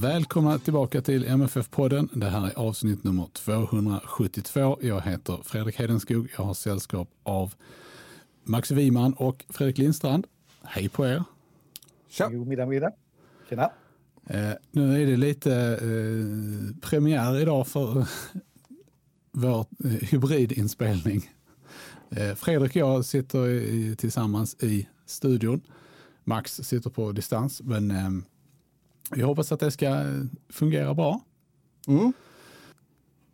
Välkomna tillbaka till MFF-podden. Det här är avsnitt nummer 272. Jag heter Fredrik Hedenskog. Jag har sällskap av Max Wiman och Fredrik Lindstrand. Hej på er. Tja. God middag, middag. Tjena. Eh, nu är det lite eh, premiär idag för vår eh, hybridinspelning. Eh, Fredrik och jag sitter i, tillsammans i studion. Max sitter på distans, men eh, vi hoppas att det ska fungera bra. Mm.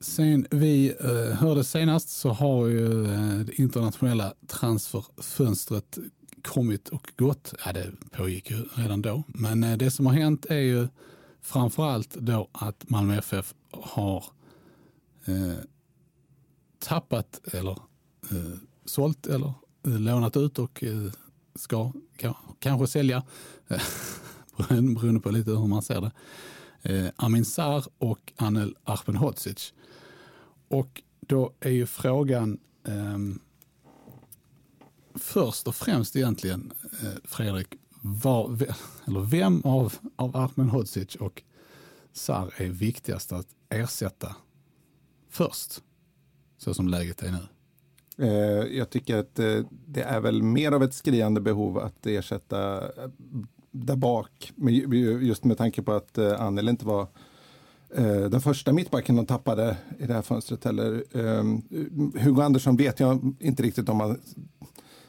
Sen vi eh, hörde senast så har ju eh, det internationella transferfönstret kommit och gått. Ja, det pågick ju redan då. Men eh, det som har hänt är ju framförallt då att Malmö FF har eh, tappat eller eh, sålt eller eh, lånat ut och eh, ska kanske sälja beroende på lite hur man ser det. Eh, Amin Sar och Anel Ahmedhodzic. Och då är ju frågan eh, först och främst egentligen, eh, Fredrik, var, eller vem av, av Ahmedhodzic och Sar är viktigast att ersätta först, så som läget är nu? Eh, jag tycker att eh, det är väl mer av ett skriande behov att ersätta där bak, just med tanke på att eh, Anneli inte var eh, den första mittbacken de tappade i det här fönstret Eller, ehm, Hugo Andersson vet jag inte riktigt om man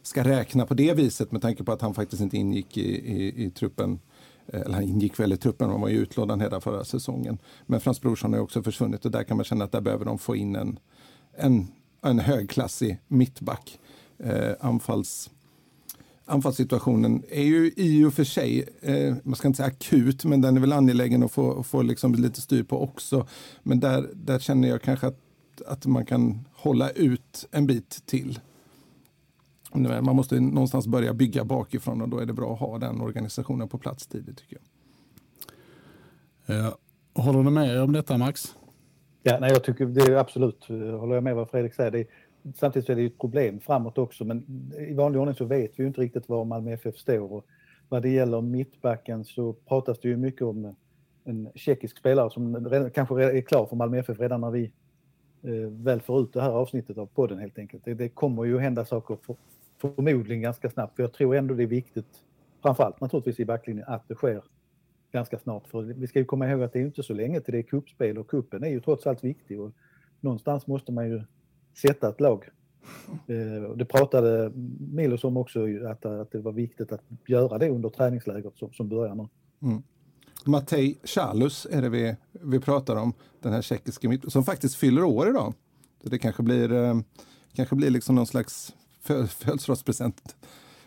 ska räkna på det viset med tanke på att han faktiskt inte ingick i, i, i truppen. Eh, eller han ingick väl i truppen, han var ju utlånad hela förra säsongen. Men Frans Brorsson har också försvunnit och där kan man känna att där behöver de få in en, en, en högklassig mittback. Eh, anfalls anfallssituationen är ju i och för sig, eh, man ska inte säga akut, men den är väl angelägen att få, få liksom lite styr på också. Men där, där känner jag kanske att, att man kan hålla ut en bit till. Man måste någonstans börja bygga bakifrån och då är det bra att ha den organisationen på plats tidigt tycker jag. Ja. Håller du med om detta Max? Ja, nej, jag tycker det är absolut, håller jag med vad Fredrik säger. Det är, samtidigt är det ett problem framåt också, men i vanlig ordning så vet vi ju inte riktigt var Malmö FF står. Och vad det gäller mittbacken så pratas det ju mycket om en tjeckisk spelare som redan, kanske är klar för Malmö FF redan när vi eh, väl får ut det här avsnittet av podden helt enkelt. Det, det kommer ju hända saker för, förmodligen ganska snabbt, för jag tror ändå det är viktigt, framförallt naturligtvis i backlinjen, att det sker ganska snart. För vi ska ju komma ihåg att det är inte så länge till det är kuppspel och kuppen är ju trots allt viktig och någonstans måste man ju sätta ett lag. Eh, det pratade Milos om också, att, att det var viktigt att göra det under träningsläget som, som börjar nu. Mm. Matej Chalus är det vi, vi pratar om, den här tjeckiske mitt som faktiskt fyller år idag. Så det kanske blir, eh, kanske blir liksom någon slags födelsedagspresent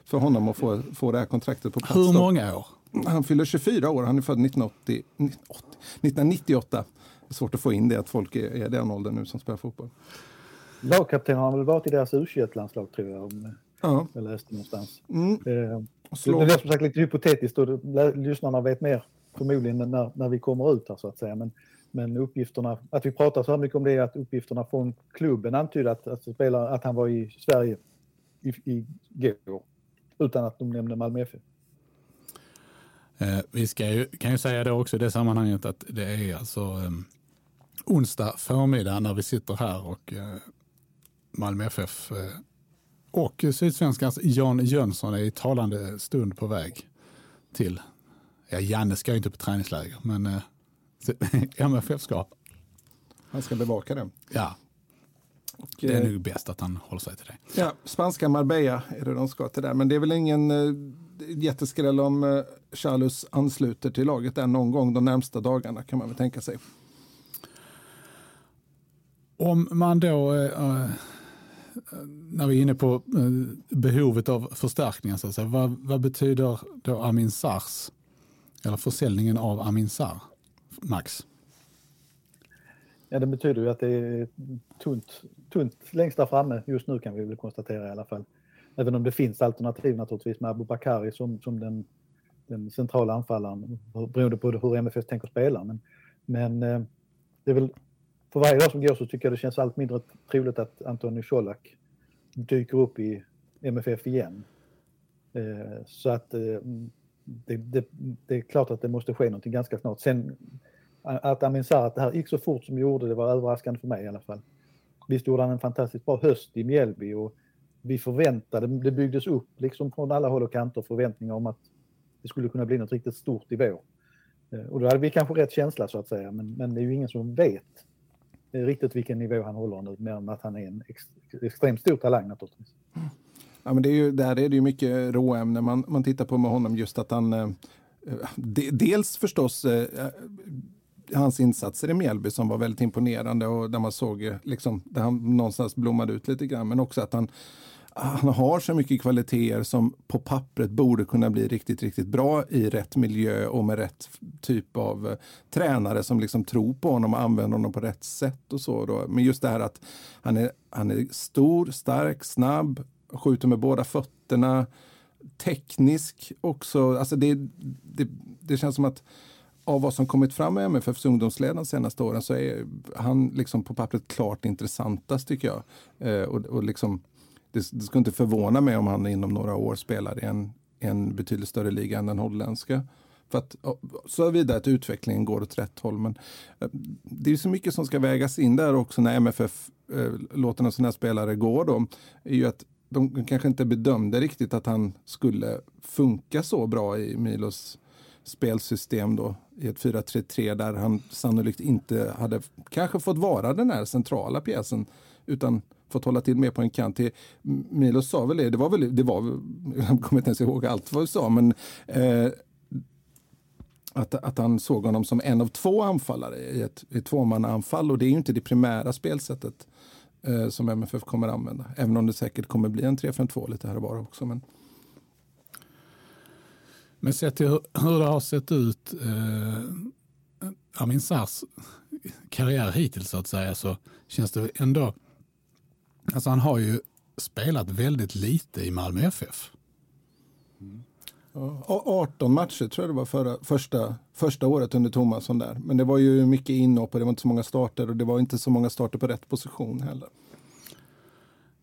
för honom att få, få det här kontraktet på plats. Hur många år? Han fyller 24 år, han är född 1980, 1998. Det är svårt att få in det att folk är, är den åldern nu som spelar fotboll. Lagkapten har väl varit i deras U21-landslag tror jag. Om ja. Jag läste någonstans. Mm. Eh, det är som sagt lite hypotetiskt och lyssnarna vet mer förmodligen när, när vi kommer ut här så att säga. Men, men uppgifterna, att vi pratar så här mycket om det är att uppgifterna från klubben antyder att, att, spela, att han var i Sverige i, i går. Utan att de nämnde Malmö FF. Eh, vi ska ju, kan ju säga det också i det sammanhanget att det är alltså eh, onsdag förmiddag när vi sitter här och eh, Malmö FF eh, och Sydsvenskans Jan Jönsson är i talande stund på väg till, ja Janne ska ju inte på träningsläger, men eh, MFF ska. Han ska bevaka det. Ja. Och det är nog bäst att han håller sig till det. Ja, spanska Marbella är det de ska till där. Men det är väl ingen eh, jätteskräll om eh, Chalus ansluter till laget där någon gång de närmsta dagarna kan man väl tänka sig. Om man då, eh, Eh, när vi är inne på eh, behovet av förstärkningar, så att säga, vad, vad betyder då Amin Sars, eller försäljningen av Amin Sar, Max? Ja, det betyder ju att det är tunt, tunt längst där framme just nu kan vi väl konstatera i alla fall. Även om det finns alternativ naturligtvis med Abubakari som, som den, den centrala anfallaren beroende på hur MFF tänker spela. Men, men eh, det är väl för varje dag som går så tycker jag det känns allt mindre troligt att Antoni Colak dyker upp i MFF igen. Eh, så att eh, det, det, det, är klart att det måste ske någonting ganska snart. Sen att Amin Sarr, att det här gick så fort som det gjorde det var överraskande för mig i alla fall. Visst gjorde han en fantastiskt bra höst i Mjällby och vi förväntade, det byggdes upp liksom från alla håll och kanter förväntningar om att det skulle kunna bli något riktigt stort i vår. Eh, och då hade vi kanske rätt känsla så att säga, men, men det är ju ingen som vet riktigt vilken nivå han håller nu, mer än att han är en ex, extremt stor talang naturligtvis. Ja, men det är ju, där är det ju mycket råämne man, man tittar på med honom, just att han eh, de, dels förstås eh, hans insatser i Mjällby som var väldigt imponerande och där man såg eh, liksom, där han någonstans blommade ut lite grann. Men också att han, han har så mycket kvaliteter som på pappret borde kunna bli riktigt, riktigt bra i rätt miljö och med rätt typ av eh, tränare som liksom tror på honom och använder honom på rätt sätt och så. Då. Men just det här att han är, han är stor, stark, snabb, skjuter med båda fötterna, teknisk också. Alltså det, det, det känns som att av vad som kommit fram med MFFs ungdomsledare de senaste åren så är han liksom på pappret klart intressantast tycker jag. Eh, och, och liksom, det, det skulle inte förvåna mig om han inom några år spelar i en, en betydligt större liga än den holländska. För att, så att utvecklingen går åt rätt håll. Men eh, det är så mycket som ska vägas in där också när MFF eh, låter en sån här spelare gå. Då, är ju att de kanske inte bedömde riktigt att han skulle funka så bra i Milos spelsystem då i ett 4-3-3 där han sannolikt inte hade kanske fått vara den här centrala pjäsen utan fått hålla till mer på en kant. Milos sa väl det, det var väl, det var, jag kommer inte ens ihåg allt vad du sa, men eh, att, att han såg honom som en av två anfallare i ett, ett tvåmannaanfall och det är ju inte det primära spelsättet eh, som MFF kommer använda. Även om det säkert kommer bli en 3-5-2 lite här och var också. Men... Men sett till hur det har sett ut, eh, Amin Sars karriär hittills så att säga, så känns det ändå, alltså han har ju spelat väldigt lite i Malmö FF. Mm. 18 matcher tror jag det var förra, första, första året under Tomasson där. Men det var ju mycket inhopp och det var inte så många starter och det var inte så många starter på rätt position heller.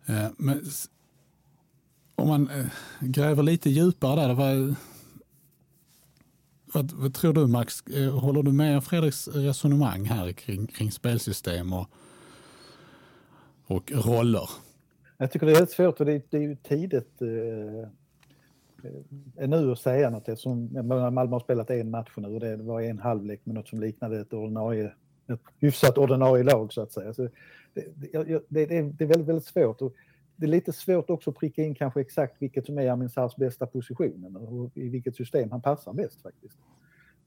Eh, men om man eh, gräver lite djupare där, vad, vad, vad, tror du Max? Eh, håller du med Fredriks resonemang här kring, kring spelsystem och, och roller? Jag tycker det är svårt och det, det är ju tidigt eh, eh nu att säga något eftersom Malmö har spelat en match nu och det var en halvlek med något som liknade ett ordinarie ett hyfsat ordinarie lag så att säga. Så det, det, det, det är väldigt, väldigt svårt. Och det är lite svårt också att pricka in kanske exakt vilket som är Amin Sars bästa position och i vilket system han passar bäst faktiskt.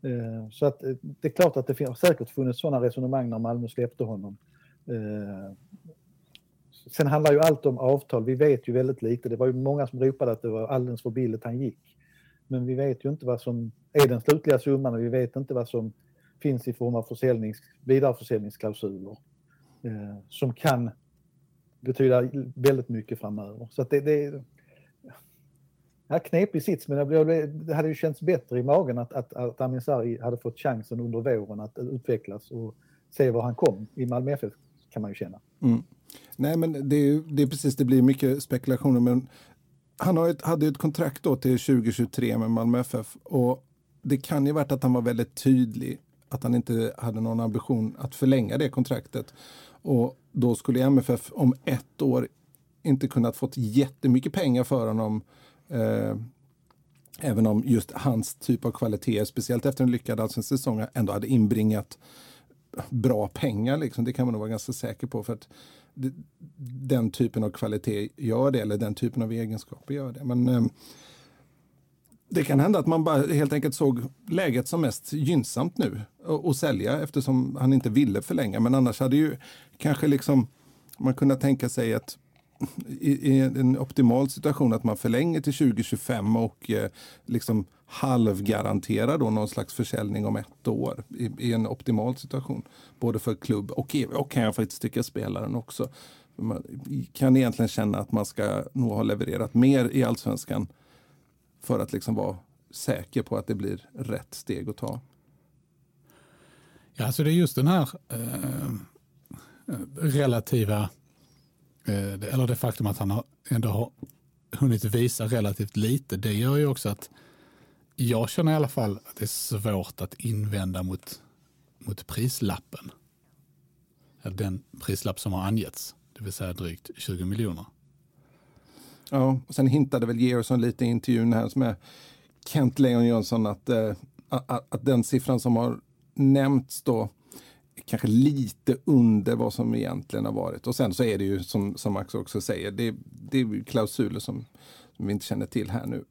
Eh, så att eh, det är klart att det har säkert funnits sådana resonemang när Malmö släppte honom. Eh, Sen handlar ju allt om avtal. Vi vet ju väldigt lite. Det var ju många som ropade att det var alldeles för billigt han gick. Men vi vet ju inte vad som är den slutliga summan och vi vet inte vad som finns i form av försäljnings, vidareförsäljningsklausuler eh, som kan betyda väldigt mycket framöver. Så att det, det ja, knepig sits, men det hade ju känts bättre i magen att, att, att Amin Sarri hade fått chansen under våren att utvecklas och se var han kom i Malmö FF kan man ju känna. Mm. Nej, men det är, det är precis, det blir mycket spekulationer, men han har ett, hade ett kontrakt då till 2023 med Malmö FF och det kan ju varit att han var väldigt tydlig att han inte hade någon ambition att förlänga det kontraktet. Och då skulle MFF om ett år inte kunnat fått jättemycket pengar för honom. Eh, även om just hans typ av kvaliteter, speciellt efter en lyckad allsvensk säsong, ändå hade inbringat bra pengar. Liksom. Det kan man nog vara ganska säker på. För att den typen av kvalitet gör det eller den typen av egenskaper gör det. Men eh, det kan hända att man bara helt enkelt såg läget som mest gynnsamt nu att sälja eftersom han inte ville förlänga. Men annars hade ju kanske liksom man kunnat tänka sig att i, i en optimal situation att man förlänger till 2025 och eh, liksom halvgarantera då någon slags försäljning om ett år i, i en optimal situation. Både för klubb och, och kan jag faktiskt tycka spelaren också. Man kan egentligen känna att man ska nog ha levererat mer i allsvenskan för att liksom vara säker på att det blir rätt steg att ta. Ja, alltså det är just den här eh, eh relativa, eh, eller det faktum att han har, ändå har hunnit visa relativt lite, det gör ju också att jag känner i alla fall att det är svårt att invända mot, mot prislappen. Den prislapp som har angetts, det vill säga drygt 20 miljoner. Ja, och sen hintade väl Georgsson lite i intervjun här med Kent Leon Jönsson att, eh, äh, att, att, den siffran som har nämnts då kanske lite under vad som egentligen har varit. Och sen så är det ju som, som Max också säger, det, det är klausuler som, som vi inte känner till här nu.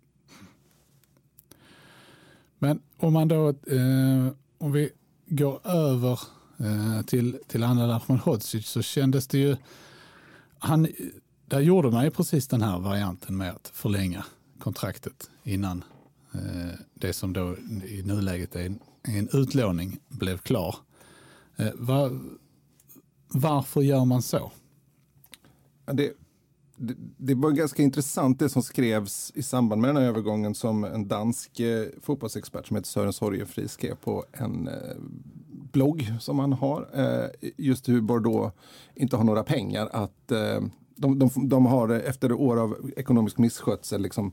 Men om man då, eh, om vi går över eh, till, till Anel Ahmedhodzic så kändes det ju, han, där gjorde man ju precis den här varianten med att förlänga kontraktet innan eh, det som då i nuläget är en, en utlåning blev klar. Eh, var, varför gör man så? Det, det, det, var ganska intressant det som skrevs i samband med den här övergången som en dansk eh, fotbollsexpert som heter Sören Sorgenfri skrev på en eh, blogg som han har. Eh, just hur Bordeaux inte har några pengar att eh, de, de, de, har eh, efter år av ekonomisk misskötsel liksom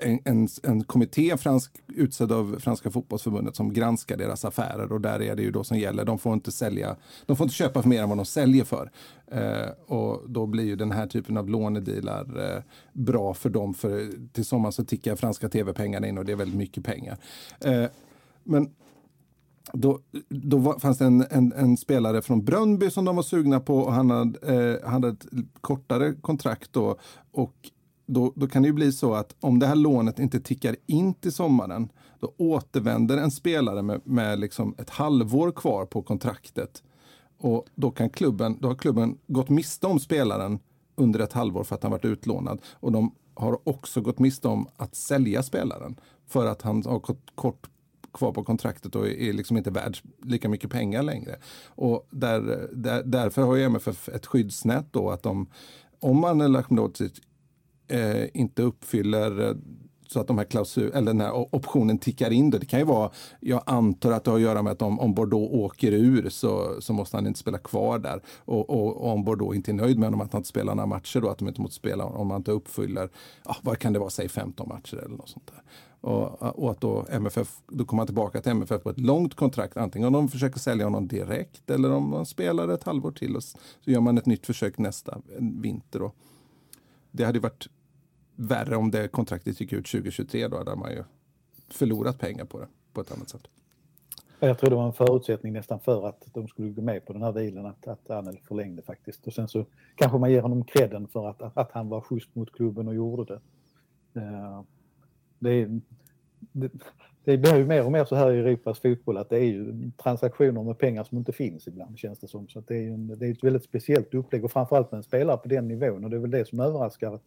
en, en, en kommitté fransk, utsedd av Franska fotbollsförbundet som granskar deras affärer och där är det ju då som gäller. De får inte sälja, de får inte köpa för mer än vad de säljer för. Eh, och då blir ju den här typen av lånedealar eh, bra för dem. För till sommar så tickar franska tv-pengarna in och det är väldigt mycket pengar. Eh, men då, då var, fanns det en, en, en, spelare från Brönnby som de var sugna på och han hade, eh, han hade ett kortare kontrakt då. Och då, då kan det ju bli så att om det här lånet inte tickar in till sommaren, då återvänder en spelare med, med liksom ett halvår kvar på kontraktet. Och då, kan klubben, då har klubben gått miste om spelaren under ett halvår för att han varit utlånad. Och de har också gått miste om att sälja spelaren för att han har kort kvar på kontraktet och är liksom inte värd lika mycket pengar längre. Och där, där, därför har ju MFF ett skyddsnät då att de, om man eller Ahmedhodzic eh, inte uppfyller eh, så att de här klausul, eller den här optionen tickar in. Då. Det kan ju vara, jag antar att det har att göra med att om, om Bordeaux åker ur så, så måste han inte spela kvar där. Och, och, och om Bordeaux inte är nöjd med honom att han inte spelar några matcher då, att de inte måste spela om han inte uppfyller, ja, vad kan det vara, säg 15 matcher eller något sånt där. Och, och, att då MFF, då kommer han tillbaka till MFF på ett långt kontrakt. Antingen om de försöker sälja honom direkt eller om han spelar ett halvår till och så gör man ett nytt försök nästa vinter. Då. Det hade varit värre om det kontraktet gick ut 2023. Då hade man ju förlorat pengar på det på ett annat sätt. Jag tror det var en förutsättning nästan för att de skulle gå med på den här dealen att, att Anel förlängde faktiskt. Och sen så kanske man ger honom credden för att, att han var schysst mot klubben och gjorde det. Eh, det, är, det, det blir ju mer och mer så här i Europas fotboll att det är ju transaktioner med pengar som inte finns ibland känns det som. Så det, är en, det är ett väldigt speciellt upplägg och framförallt med en spelare på den nivån och det är väl det som överraskar,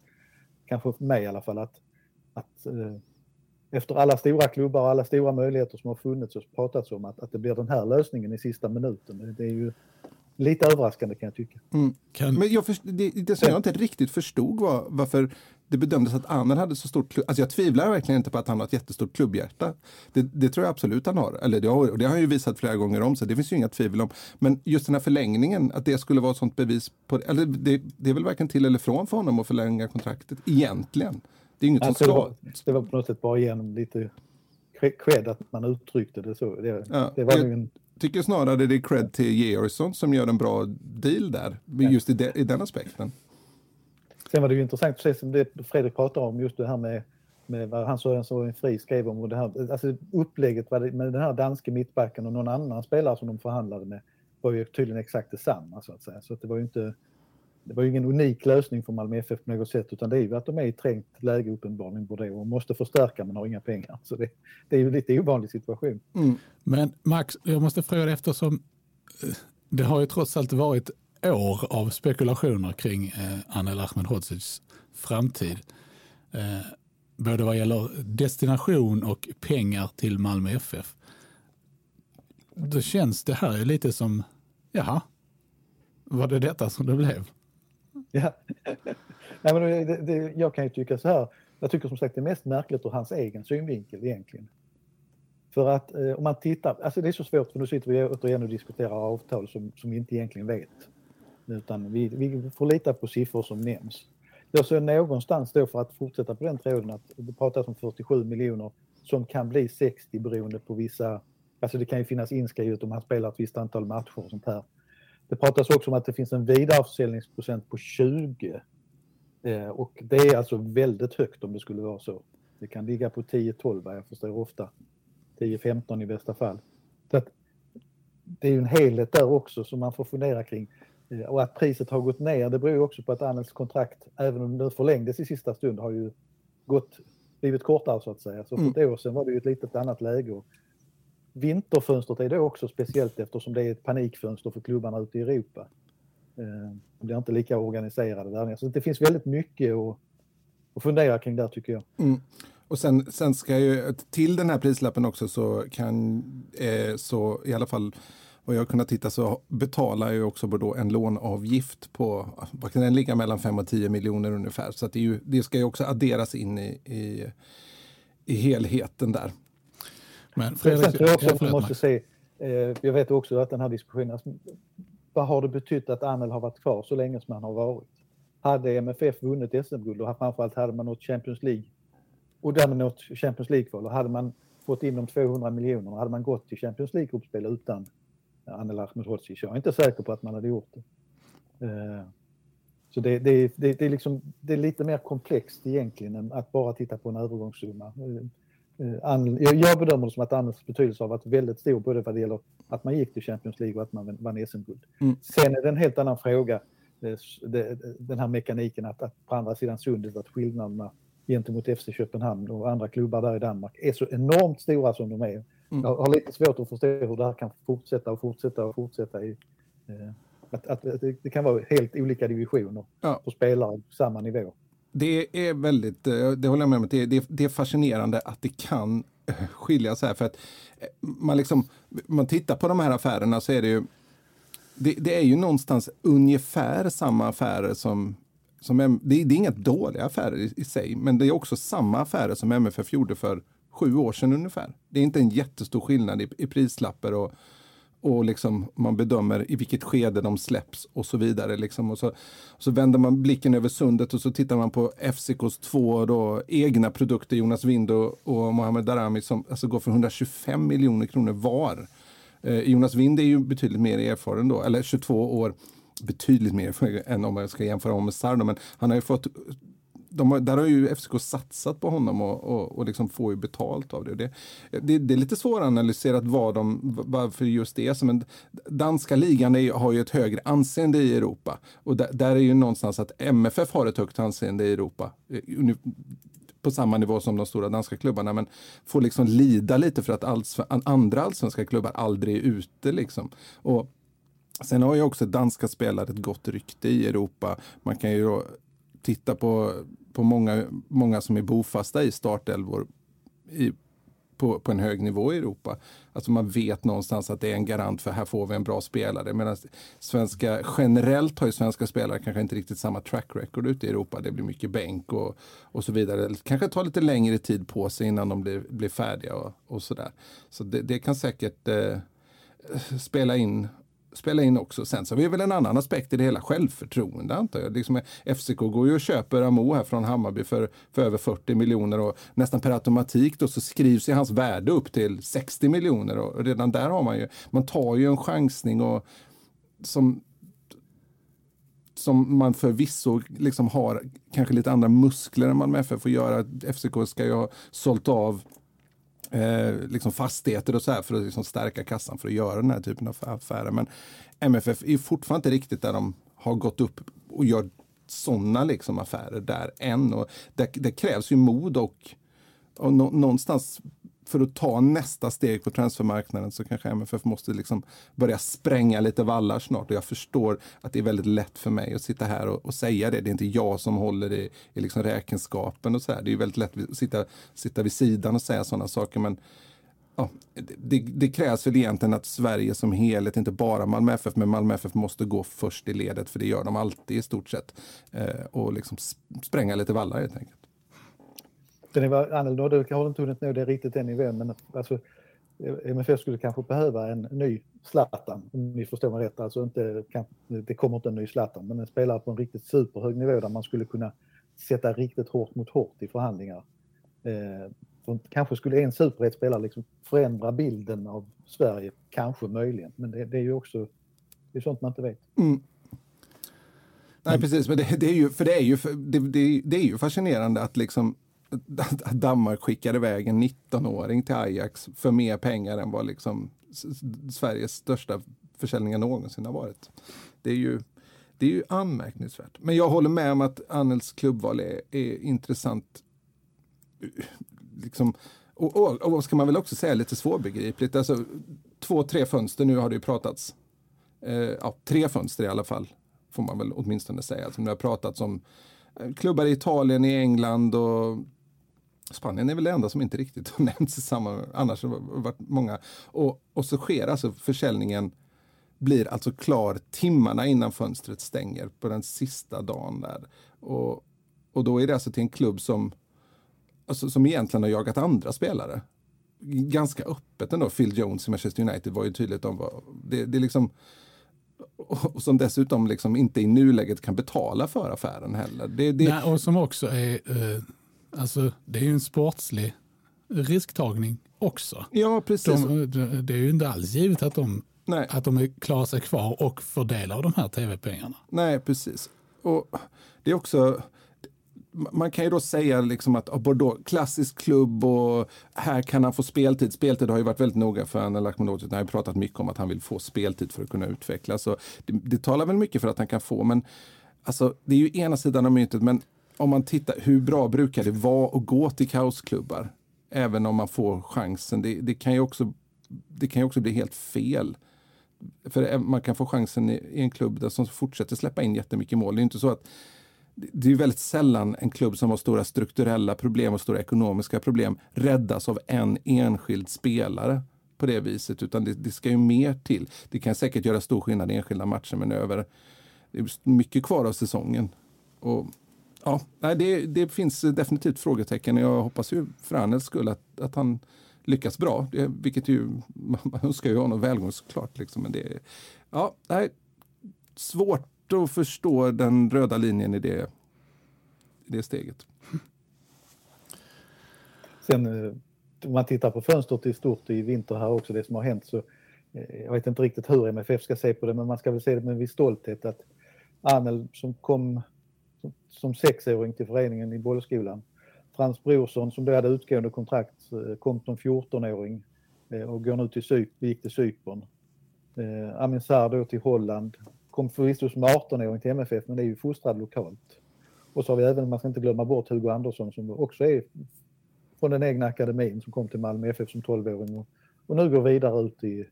kanske för mig i alla fall, att, att eh, efter alla stora klubbar och alla stora möjligheter som har funnits och pratats om att, att det blir den här lösningen i sista minuten. Det, är ju lite överraskande kan jag tycka. Mm. Kan... Men jag, först, det, det som jag inte riktigt förstod var varför det bedömdes att Aner hade så stort klubb. Alltså jag tvivlar verkligen inte på att han har ett jättestort klubbhjärta. Det, det tror jag absolut han har. Eller det, har, det har han ju visat flera gånger om, så det finns ju inga tvivel om. Men just den här förlängningen, att det skulle vara ett sånt bevis på eller det. Det är väl varken till eller från för honom att förlänga kontraktet, egentligen. Det är inget alltså, som ska... Det var, det var på något sätt bara genom lite cred att man uttryckte det så. Det, ja, det var jag en... tycker snarare det är cred till Georgsson som gör en bra deal där, just i, de, i den aspekten. Sen var det ju intressant, precis som det Fredrik pratade om, just det här med, med vad han Sören Sören Fri skrev om och det här, alltså upplägget med den här danske mittbacken och någon annan spelare som de förhandlade med var ju tydligen exakt detsamma så att säga. Så att det var ju inte, det var ju ingen unik lösning för Malmö FF på något sätt utan det är ju att de är i trängt läge uppenbarligen Bordeaux och måste förstärka men har inga pengar. Så det, det är ju lite ovanlig situation. Mm. Men Max, jag måste fråga dig eftersom eh, det har ju trots allt varit år av spekulationer kring eh, Anel Ahmedhodzics framtid. Eh, både vad gäller destination och pengar till Malmö FF. Då känns det här lite som, jaha, var det detta som det blev? Ja. Nej, men det, det, jag kan ju tycka så här, jag tycker som sagt det är mest märkligt ur hans egen synvinkel egentligen. För att eh, om man tittar, alltså det är så svårt för nu sitter vi återigen och diskuterar avtal som, som vi inte egentligen vet. Utan vi, vi får lita på siffror som nämns. Jag ser någonstans då för att fortsätta på den tråden att det pratas om 47 miljoner som kan bli 60 beroende på vissa, alltså det kan ju finnas inskrivet om han spelar ett visst antal matcher och sånt här. Det pratas också om att det finns en vidareförsäljningsprocent på 20 eh, och det är alltså väldigt högt om det skulle vara så. Det kan ligga på 10-12 vad jag förstår ofta. 10-15 i bästa fall. Så att det är ju en helhet där också som man får fundera kring. Eh, och att priset har gått ner det beror också på att Annels kontrakt, även om det förlängdes i sista stund, har ju gått, blivit kortare så att säga. Så för ett mm. år sedan var det ju ett litet annat läge. Vinterfönstret är då också speciellt eftersom det är ett panikfönster för klubbarna ute i Europa. Eh, de blir inte lika organiserade där nere. Så det finns väldigt mycket att, att fundera kring där tycker jag. Mm. Och sen, sen ska ju till den här prislappen också så kan eh, så i alla fall vad jag kunnat titta så betalar ju också Bordeaux en låneavgift på, vad kan den ligga mellan 5 och 10 miljoner ungefär. Så det, ju, det, ska ju också adderas in i, i, i helheten där. Men Fredrik, Sen tror jag också man måste se, eh, jag vet också att den här diskussionen, alltså, vad har det betytt att Anel har varit kvar så länge som han har varit? Hade MFF vunnit SM-guld och framförallt hade man nått Champions League och därmed nått Champions League-kval och hade man fått in de 200 miljonerna hade man gått till Champions League-gruppspel utan Anel Ahmedhodzic. Jag är inte säker på att man hade gjort det. Eh, så det, det, det, det, är liksom, det är lite mer komplext egentligen än att bara titta på en övergångssumma. Eh, eh, jag bedömer det som att Anders betydelse har varit väldigt stor både vad det gäller att man gick till Champions League och att man vann SM-guld. Mm. Sen är det en helt annan fråga, den här mekaniken att, att på andra sidan sundet att skillnaderna gentemot FC Köpenhamn och andra klubbar där i Danmark är så enormt stora som de är. Mm. Jag har lite svårt att förstå hur det här kan fortsätta och fortsätta och fortsätta. I, eh, att, att, att, det kan vara helt olika divisioner ja. och spelare på samma nivå. Det är väldigt, eh, det håller jag med om, det, det, det är fascinerande att det kan eh, skilja så här. För att eh, man, liksom, man tittar på de här affärerna så är det ju det, det, är ju någonstans ungefär samma affärer som, som det, det är inga dåliga affärer i, i, sig, men det är också samma affärer som MFF gjorde för sju år sedan ungefär. Det är inte en jättestor skillnad i, i prislappar och, och liksom man bedömer i vilket skede de släpps och så vidare. Liksom. Och så, så vänder man blicken över sundet och så tittar man på FCKs två då, egna produkter, Jonas Wind och, och Mohamed Darami, som alltså går för 125 miljoner kronor var. Eh, Jonas Wind är ju betydligt mer erfaren då, eller 22 år betydligt mer än om man ska jämföra honom med Sardo. Men han har ju fått de har, där har ju FCK satsat på honom och, och, och liksom får ju betalt av det. Det, det, det är lite svåranalyserat vad de, varför just det är danska ligan är, har ju ett högre anseende i Europa och där, där, är ju någonstans att MFF har ett högt anseende i Europa eh, på samma nivå som de stora danska klubbarna men får liksom lida lite för att alls, andra allsvenska klubbar aldrig är ute liksom. Och Sen har ju också danska spelare ett gott rykte i Europa. Man kan ju titta på på många, många som är bofasta i startelvor i, på, på en hög nivå i Europa. Alltså man vet någonstans att det är en garant för här får vi en bra spelare. Medan svenska, generellt har ju svenska spelare kanske inte riktigt samma track record ute i Europa. Det blir mycket bänk och, och så vidare. Det kanske tar lite längre tid på sig innan de blir, blir färdiga och, och sådär. Så det, det kan säkert eh, spela in spela in också. Sen så har vi väl en annan aspekt i det hela, självförtroende antar jag. Liksom, FCK går ju och köper Amo här från Hammarby för, för över 40 miljoner och nästan per automatik då så skrivs ju hans värde upp till 60 miljoner och redan där har man ju, man tar ju en chansning och som som man förvisso liksom har kanske lite andra muskler än man med FF får göra. FCK ska ju ha sålt av eh, liksom fastigheter och så här för att liksom stärka kassan för att göra den här typen av affärer. Men MFF är fortfarande inte riktigt där de har gått upp och gör sådana liksom affärer där än. Och det, det krävs ju mod och, och nå, någonstans för att ta nästa steg på transfermarknaden så kanske MFF måste liksom börja spränga lite vallar snart. Och jag förstår att det är väldigt lätt för mig att sitta här och, och säga det. Det är inte jag som håller i, i liksom räkenskapen och så här. Det är väldigt lätt att sitta, sitta vid sidan och säga sådana saker. Men ja, det, det, krävs väl egentligen att Sverige som helhet, inte bara Malmö FF, men Malmö FF måste gå först i ledet, för det gör de alltid i stort sett. Eh, och liksom spränga lite vallar helt enkelt. Den är annorlunda, du har inte hunnit nå det riktigt den nivån, men alltså, MFF skulle kanske behöva en ny Zlatan, om ni förstår mig rätt. Alltså inte, det kommer inte en ny Zlatan, men en spelare på en riktigt superhög nivå där man skulle kunna sätta riktigt hårt mot hårt i förhandlingar. Eh, kanske skulle en superetspelare liksom förändra bilden av Sverige, kanske möjligen, men det, det är ju också det är sånt man inte vet. Mm. Nej, precis, men det, det, är ju, för det är ju, det, det är ju fascinerande att liksom att Danmark skickade iväg en 19-åring till Ajax för mer pengar än vad liksom Sveriges största försäljningar någonsin har varit. Det är ju, det är ju anmärkningsvärt. Men jag håller med om att Annels klubbval är, är intressant. Liksom, och, och, och ska man väl också säga, lite svårbegripligt. Alltså, två, tre fönster, nu har det ju pratats. Eh, ja, tre fönster i alla fall, får man väl åtminstone säga. Alltså, nu har pratats om eh, klubbar i Italien, i England och Spanien är väl det enda som inte riktigt har nämnts i samma, annars har det varit många. Och, och så sker alltså försäljningen, blir alltså klar timmarna innan fönstret stänger på den sista dagen där. Och, och då är det alltså till en klubb som, alltså, som egentligen har jagat andra spelare. Ganska öppet ändå. Phil Jones i Manchester United var ju tydligt om vad, det, det liksom och som dessutom liksom inte i nuläget kan betala för affären heller. Det, det... Nej, och som också är eh Alltså, det är ju en sportslig risktagning också. Ja, precis. De, det är ju inte alls givet att de, Nej. att de klarar sig kvar och fördelar de här tv-pengarna. Nej, precis. Och det är också man kan ju då säga liksom att Bordeaux, klassisk klubb och här kan han få speltid. Speltid har ju varit väldigt noga för Anel Ahmedhodzic. Han har pratat mycket om att han vill få speltid för att kunna utvecklas. Så det, det talar väl mycket för att han kan få, men alltså, det är ju ena sidan av myntet. Men om man tittar, hur bra brukar det vara att gå till kaosklubbar? Även om man får chansen. Det, det kan ju också, det kan ju också bli helt fel. För man kan få chansen i, i en klubb där som fortsätter släppa in jättemycket mål. Det är inte så att det är väldigt sällan en klubb som har stora strukturella problem och stora ekonomiska problem räddas av en enskild spelare på det viset, utan det, det ska ju mer till. Det kan säkert göra stor skillnad i enskilda matcher, men över det är mycket kvar av säsongen. Och Ja, det, det finns definitivt frågetecken. Jag hoppas ju för Arnels skull att, att han lyckas bra. Det, vilket ju, man önskar ju honom välgång såklart. Liksom. Men det, ja, nej, svårt att förstå den röda linjen i det, i det steget. Sen eh, om man tittar på fönstret i stort i vinter här också, det som har hänt, så eh, jag vet inte riktigt hur MFF ska se på det, men man ska väl se det med en viss stolthet att Arnel som kom som sexåring till föreningen i bollskolan. Frans Brorsson som då hade utgående kontrakt eh, kom som 14-åring eh, och går nu till Cyp gick till Cypern. Eh, Amin Sarr då till Holland. Kom förvisso som 18-åring till MFF men är ju fostrad lokalt. Och så har vi även, man ska inte glömma bort Hugo Andersson som också är från den egna akademin som kom till Malmö FF som 12-åring och, och nu går vidare ut i,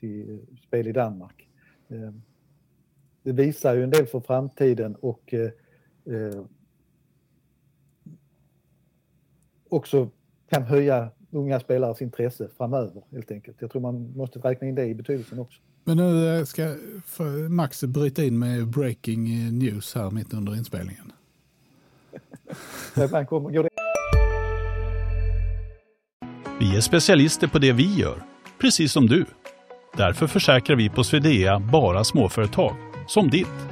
till spel i Danmark. Eh, det visar ju en del för framtiden och eh, också kan höja unga spelares intresse framöver helt enkelt. Jag tror man måste räkna in det i betydelsen också. Men nu eh, ska Max bryta in med breaking news här mitt under inspelningen. Vi är specialister på det vi gör, precis som du. Därför försäkrar vi på Swedea bara småföretag, som ditt.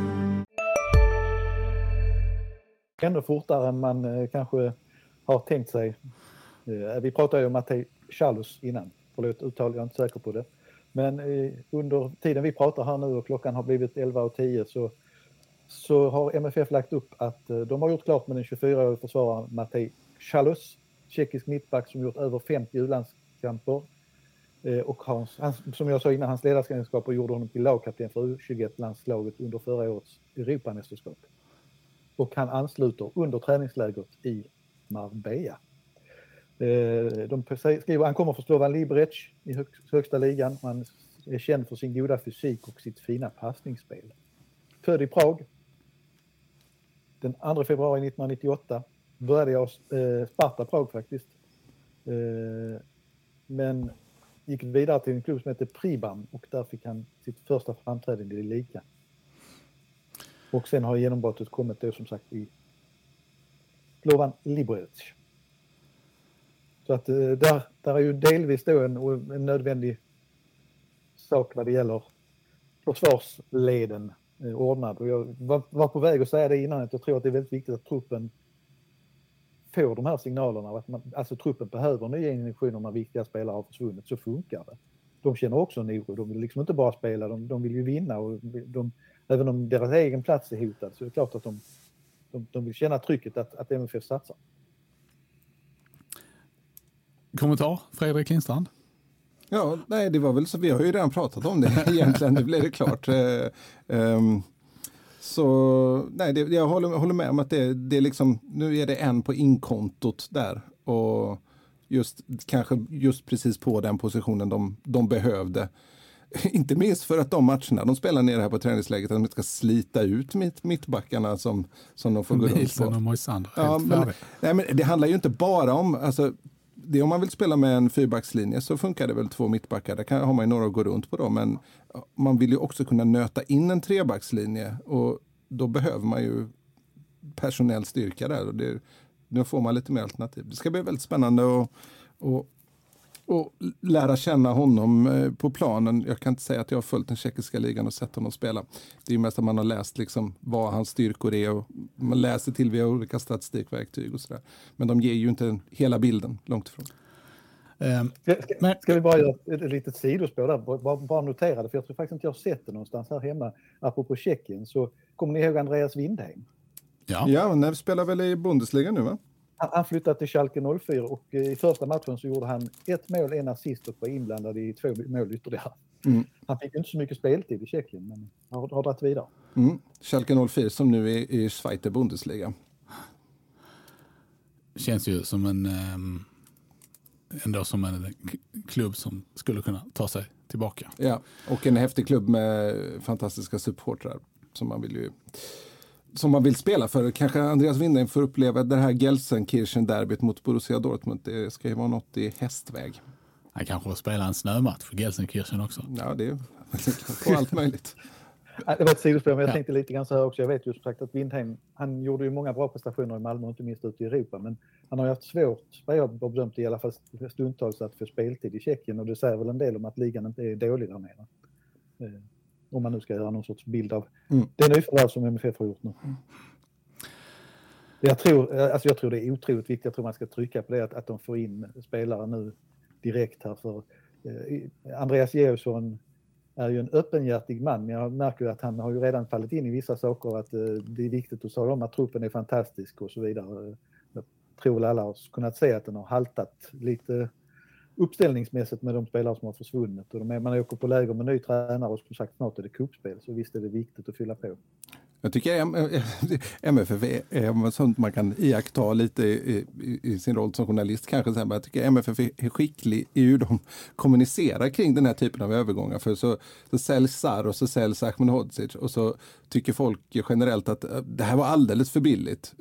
ännu fortare än man eh, kanske har tänkt sig. Eh, vi pratade ju om Mattei Chalus innan, förlåt uttal, jag är inte säker på det. Men eh, under tiden vi pratar här nu och klockan har blivit 11.10 så, så har MFF lagt upp att de har gjort klart med den 24-årige försvararen Mattei Chalus, tjeckisk mittback som gjort över 50 u-landskamper. Och hans, hans, som jag sa innan, hans ledarskapsegenskaper gjorde honom till lagkapten för U21-landslaget under förra årets Europamästerskap och han ansluter under träningslägret i Marbella. Eh, de skriver han kommer från Slovan Liberec i högsta ligan. Han är känd för sin goda fysik och sitt fina passningsspel. Född i Prag. Den 2 februari 1998 började jag eh, Sparta Prag faktiskt. Eh, men gick vidare till en klubb som heter Pribam och där fick han sitt första framträdande i ligan. Och sen har genombrottet kommit då som sagt i Slovan Liberec. Så att eh, där, där är ju delvis då en, en nödvändig sak vad det gäller försvarsleden eh, ordnad. Och jag var, var, på väg att säga det innan att jag tror att det är väldigt viktigt att truppen får de här signalerna. Att man, alltså truppen behöver nya injektioner när viktiga spelare har försvunnit. Så funkar det. De känner också en oro. De vill liksom inte bara spela, de, de vill ju vinna. Och de, även om deras egen plats är hotad så är det klart att de, de, de vill känna trycket att, att MFF satsar. Kommentar, Fredrik Lindstrand? Ja, nej, det var väl så. Vi har ju redan pratat om det egentligen. Det blev det klart. Um, så nej, det, jag håller, håller, med om att det, det är liksom, nu är det en på inkontot där. Och just kanske just precis på den positionen de, de behövde. Inte minst för att de matcherna de spelar nere här på träningsläget, att de ska slita ut mitt, mittbackarna som, som de får gå runt på. och Moisander, ja, men, nej, men Det handlar ju inte bara om, alltså, det om man vill spela med en fyrbackslinje så funkar det väl två mittbackar. Där kan, har man ju några att gå runt på då, men man vill ju också kunna nöta in en trebackslinje och då behöver man ju personell styrka där. Och det, då får man lite mer alternativ. Det ska bli väldigt spännande att och lära känna honom eh, på planen. Jag kan inte säga att jag har följt den tjeckiska ligan och sett honom spela. Det är mest att man har läst liksom vad hans styrkor är och man läser till via olika statistikverktyg och sådär. Men de ger ju inte hela bilden, långt ifrån. Um, ska, ska, ska, vi bara göra ett, ett litet sidospår där, bara, bara notera det, för jag tror faktiskt inte jag har sett det någonstans här hemma. Apropå Tjeckien, så kommer ni ihåg Andreas Windheim? Ja, ja spelar väl i Bundesliga nu va? Han flyttade till Schalke 04 och eh, i första matchen så gjorde han ett mål, en assist och var inblandad i två mål ytterligare. Mm. Han fick inte så mycket speltid i Tjeckien men har, har dragit vidare. Mm. Schalke 04 som nu är i Schweizer Bundesliga. Känns ju som en um, ändå som en klubb som skulle kunna ta sig tillbaka. Ja, och en häftig klubb med fantastiska supportrar som man vill ju som man vill spela för. Kanske Andreas Windheim får uppleva det här Gelsenkirchen-derbyt mot Borussia Dortmund. Det ska ju vara något i hästväg. Han kanske får spela en snömatch för Gelsenkirchen också. Ja, det är på allt möjligt. Det var ett sidospår, men jag tänkte lite grann så här också. Jag vet ju som sagt att Windheim, han gjorde ju många bra prestationer i Malmö, inte minst ute i Europa, men han har ju haft svårt, vad jag har bedömt i alla fall stundtals, att få speltid i Tjeckien och det säger väl en del om att ligan inte är dålig där nere. Om man nu ska göra någon sorts bild av mm. det nyförvärv som MFF har gjort nu. Mm. Jag tror, alltså jag tror det är otroligt viktigt, jag tror man ska trycka på det, att, att de får in spelare nu direkt här. För, eh, Andreas Georgsson är ju en öppenhjärtig man, men jag märker att han har ju redan fallit in i vissa saker, att eh, det är viktigt att säga om att truppen är fantastisk och så vidare. Jag tror väl alla har kunnat se att den har haltat lite uppställningsmässigt med de spelare som har försvunnit. Och de är, man åker på läger med ny tränare och som sagt snart är det kuppspel så visst är det viktigt att fylla på. Jag tycker MFF är sånt man kan iaktta lite i, i, i sin roll som journalist kanske. Men jag tycker MFF är skicklig i hur de kommunicerar kring den här typen av övergångar. För så, så säljs Sar och så säljs Ahmedhodzic och så tycker folk generellt att eh, det här var alldeles för billigt.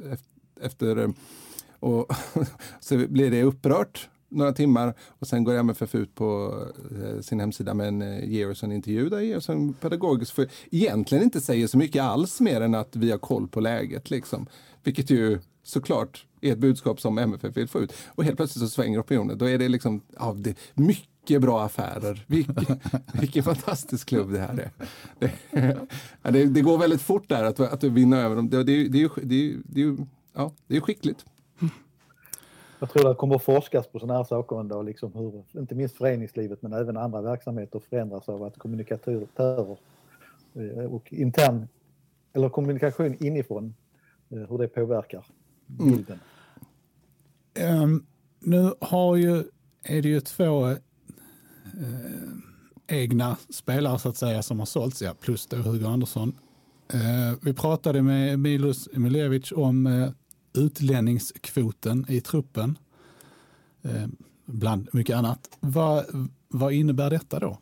Efter, eh, och så blir det upprört några timmar och sen går MFF ut på eh, sin hemsida med en eh, Georgsson-intervju där Georgsson pedagogiskt för egentligen inte säger så mycket alls mer än att vi har koll på läget. Liksom. Vilket ju såklart är ett budskap som MFF vill få ut. Och helt plötsligt så svänger opinionen. Då är det liksom ja, det, mycket bra affärer. Vilken, vilken fantastisk klubb det här är. Det, det, det, går väldigt fort där att, att vinna över dem. Det, det, det, det, det, det, ja, det är skickligt. Jag tror det kommer att forskas på sådana här saker ändå, liksom hur, inte minst föreningslivet men även andra verksamheter förändras av att kommunikatörer eh, och intern eller kommunikation inifrån, eh, hur det påverkar bilden. Mm. Um, nu har ju, är det ju två eh, egna spelare så att säga som har sålts, ja, plus då Hugo Andersson. Eh, vi pratade med Milos Emilevic om eh, utlänningskvoten i truppen, eh, bland mycket annat. Vad, vad innebär detta då?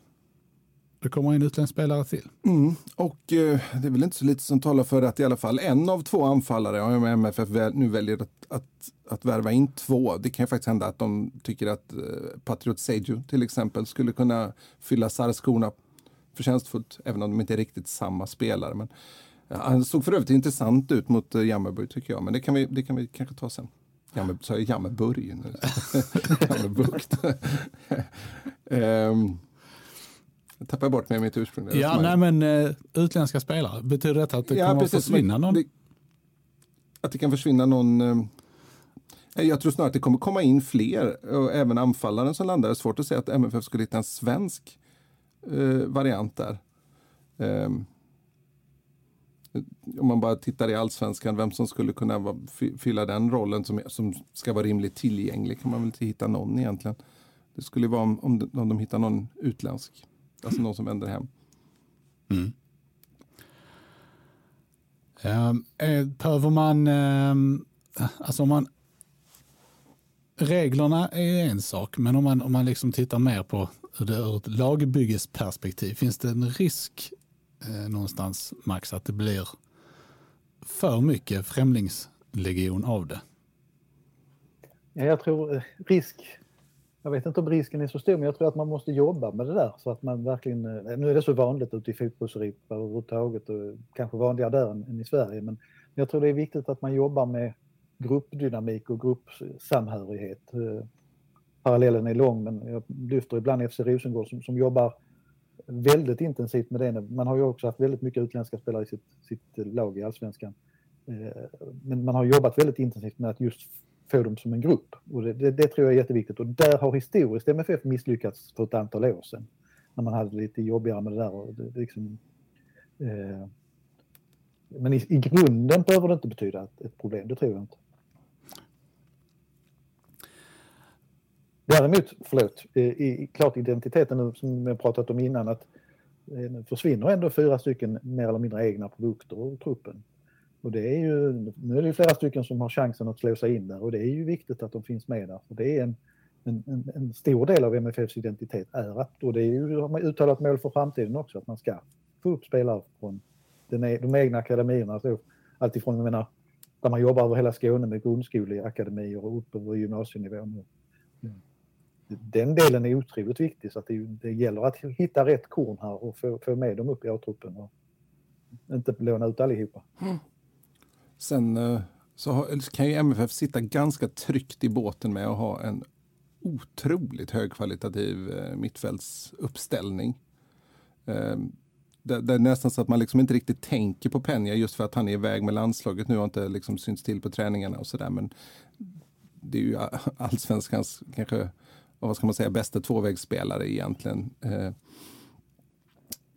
Det kommer en utländsk spelare till. Mm. Och eh, det är väl inte så lite som talar för att i alla fall en av två anfallare, om MFF nu väljer att, att, att värva in två. Det kan ju faktiskt hända att de tycker att eh, Patriot Seju till exempel skulle kunna fylla Sars-skorna förtjänstfullt, även om de inte är riktigt samma spelare. Men, han såg för övrigt intressant ut mot uh, Jammerburg tycker jag, men det kan vi, det kan vi kanske ta sen. Jammer, sa jag Jammerburg? Jammerbukt. um, jag tappar bort mig i mitt ursprung. Ja, nej, men uh, utländska spelare, betyder detta att det ja, kommer precis, att försvinna någon? Det, att det kan försvinna någon uh, jag tror snarare att det kommer komma in fler, och även anfallaren som landar. Det är svårt att säga att MFF skulle hitta en svensk uh, variant där. Um, om man bara tittar i allsvenskan, vem som skulle kunna fylla den rollen som, som ska vara rimligt tillgänglig kan man väl inte hitta någon egentligen. Det skulle vara om, om, de, om de hittar någon utländsk, alltså någon som vänder hem. Mm. Ehm, um, behöver man, um, alltså om man, reglerna är en sak, men om man, om man liksom tittar mer på det ur ett lagbyggesperspektiv, finns det en risk eh, någonstans, Max, att det blir för mycket främlingslegion av det? Ja, jag tror eh, risk, jag vet inte om risken är så stor, men jag tror att man måste jobba med det där så att man verkligen, eh, nu är det så vanligt ute i fotbollsripa överhuvudtaget och kanske vanligare där än, än i Sverige, men jag tror det är viktigt att man jobbar med gruppdynamik och gruppsamhörighet. Eh, parallellen är lång, men jag lyfter ibland FC Rosengård som, som jobbar väldigt intensivt med det. Man har ju också haft väldigt mycket utländska spelare i sitt, sitt lag i allsvenskan. Eh, men man har jobbat väldigt intensivt med att just få dem som en grupp. Och det, det, det, tror jag är jätteviktigt. Och där har historiskt MFF misslyckats för ett antal år sedan. När man hade lite jobbigare med det där. Och det, liksom, eh, men i, i grunden behöver det inte betyda ett, ett problem, det tror jag inte. Däremot, förlåt, i, klart identiteten nu som vi pratat om innan att eh, försvinner ändå fyra stycken mer eller mindre egna produkter ur truppen. Och det är ju, nu är det ju flera stycken som har chansen att slå sig in där och det är ju viktigt att de finns med där. För det är en, en, en, en stor del av MFFs identitet är att, och det är ju uttalat mål för framtiden också, att man ska få upp spelare från den, e-, de egna akademierna. Så alltifrån, jag menar, där man jobbar över hela Skåne med grundskoleakademier och upp över gymnasienivå den delen är otroligt viktig så att det, det gäller att hitta rätt korn här och få, få med dem upp i A-truppen och inte låna ut allihopa. Mm. Sen eh, så kan ju MFF sitta ganska tryggt i båten med att ha en otroligt högkvalitativ eh, mittfältsuppställning. Ehm, det, det, är nästan så att man liksom inte riktigt tänker på Penja just för att han är iväg med landslaget nu och inte liksom syns till på träningarna och sådär. Men det är ju allsvenskans kanske vad ska man säga, bästa tvåvägsspelare egentligen. Eh,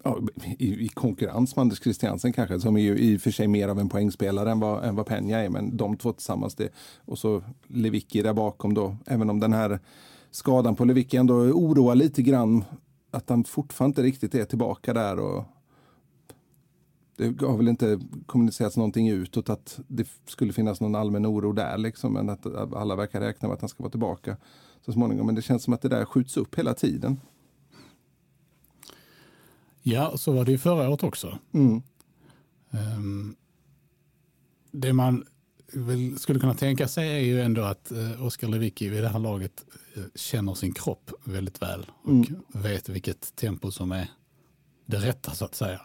ja, i, i, konkurrens med Anders Christiansen kanske, som är ju i och för sig mer av en poängspelare än vad, än vad Penja är, men de två tillsammans. Det, och så Lewicki där bakom då, även om den här skadan på Lewicki ändå oroar lite grann att han fortfarande inte riktigt är tillbaka där. Och det har väl inte kommunicerats någonting utåt att det skulle finnas någon allmän oro där, liksom, men att alla verkar räkna med att han ska vara tillbaka så småningom. Men det känns som att det där skjuts upp hela tiden. Ja, så var det ju förra året också. Mm. Um, det man väl skulle kunna tänka sig är ju ändå att uh, Oskar Lewicki vid det här laget uh, känner sin kropp väldigt väl och mm. vet vilket tempo som är det rätta så att säga.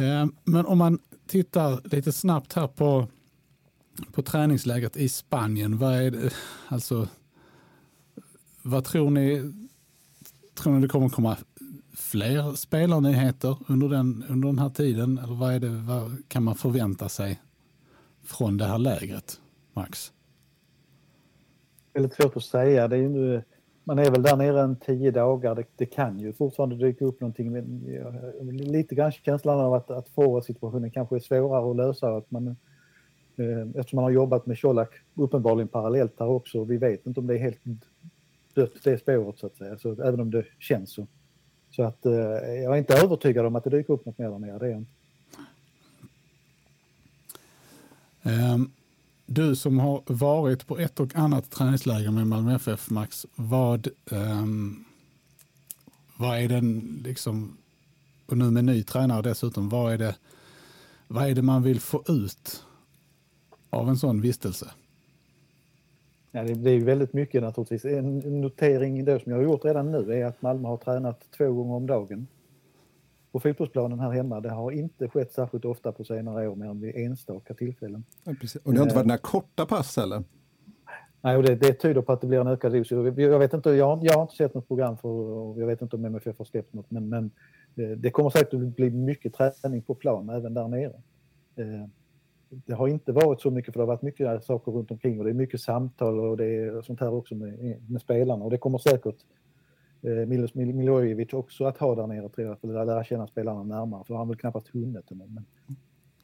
Uh, men om man tittar lite snabbt här på på träningslägret i Spanien, vad är det, alltså, vad tror ni, tror ni det kommer komma fler spelarnyheter under den, under den här tiden? Eller vad, är det, vad kan man förvänta sig från det här lägret, Max? Väldigt svårt att säga. Det är ju, man är väl där nere en tio dagar. Det, det kan ju fortfarande dyka upp någonting. Men lite grann känslan av att, att forwardsituationen kanske är svårare att lösa. Att man, eh, Eh, eftersom man har jobbat med Colak uppenbarligen parallellt här också. Vi vet inte om det är helt dött det spåret så att säga. Så, även om det känns så. Så att eh, jag är inte övertygad om att det dyker upp något mer där nere. Det är inte. Um, du som har varit på ett och annat träningsläger med Malmö FF, Max, vad, um, vad är den, liksom, och nu med ny tränare dessutom, vad är, det, vad är det man vill få ut av en sån vistelse? Ja, det blir väldigt mycket naturligtvis. En notering då som jag har gjort redan nu är att Malmö har tränat två gånger om dagen på fotbollsplanen här hemma. Det har inte skett särskilt ofta på senare år, mer än vid enstaka tillfällen. Ja, och det har inte varit några korta pass heller? Nej, och det, det tyder på att det blir en ökad dos. Jag, vet inte, jag, jag har inte sett något program för, och jag vet inte om MFF har släppt något, men, men eh, det kommer säkert att bli mycket träning på plan även där nere. Det har inte varit så mycket, för det har varit mycket saker runt omkring och det är mycket samtal och det är sånt här också med, med spelarna och det kommer säkert eh, Milos Milojevic också att ha där nere tror jag, för att lära känna spelarna närmare, för han har väl knappast hunnit det. Men,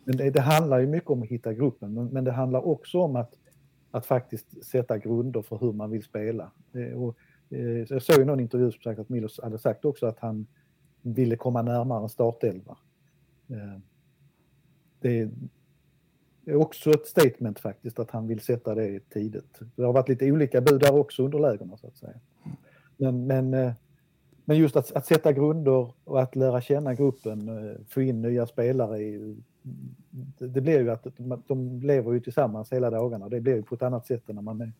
men det, det, handlar ju mycket om att hitta gruppen, men, men, det handlar också om att, att faktiskt sätta grunder för hur man vill spela. Eh, och, eh, jag såg i någon intervju som sagt att Milos hade sagt också att han ville komma närmare en startelva. Eh, det är också ett statement faktiskt att han vill sätta det tidigt. Det har varit lite olika bud där också under lägren så att säga. Men, men, eh, men just att, att, sätta grunder och att lära känna gruppen, eh, få in nya spelare. I, det blir ju att de lever ju tillsammans hela dagarna och det blir ju på ett annat sätt än när man är,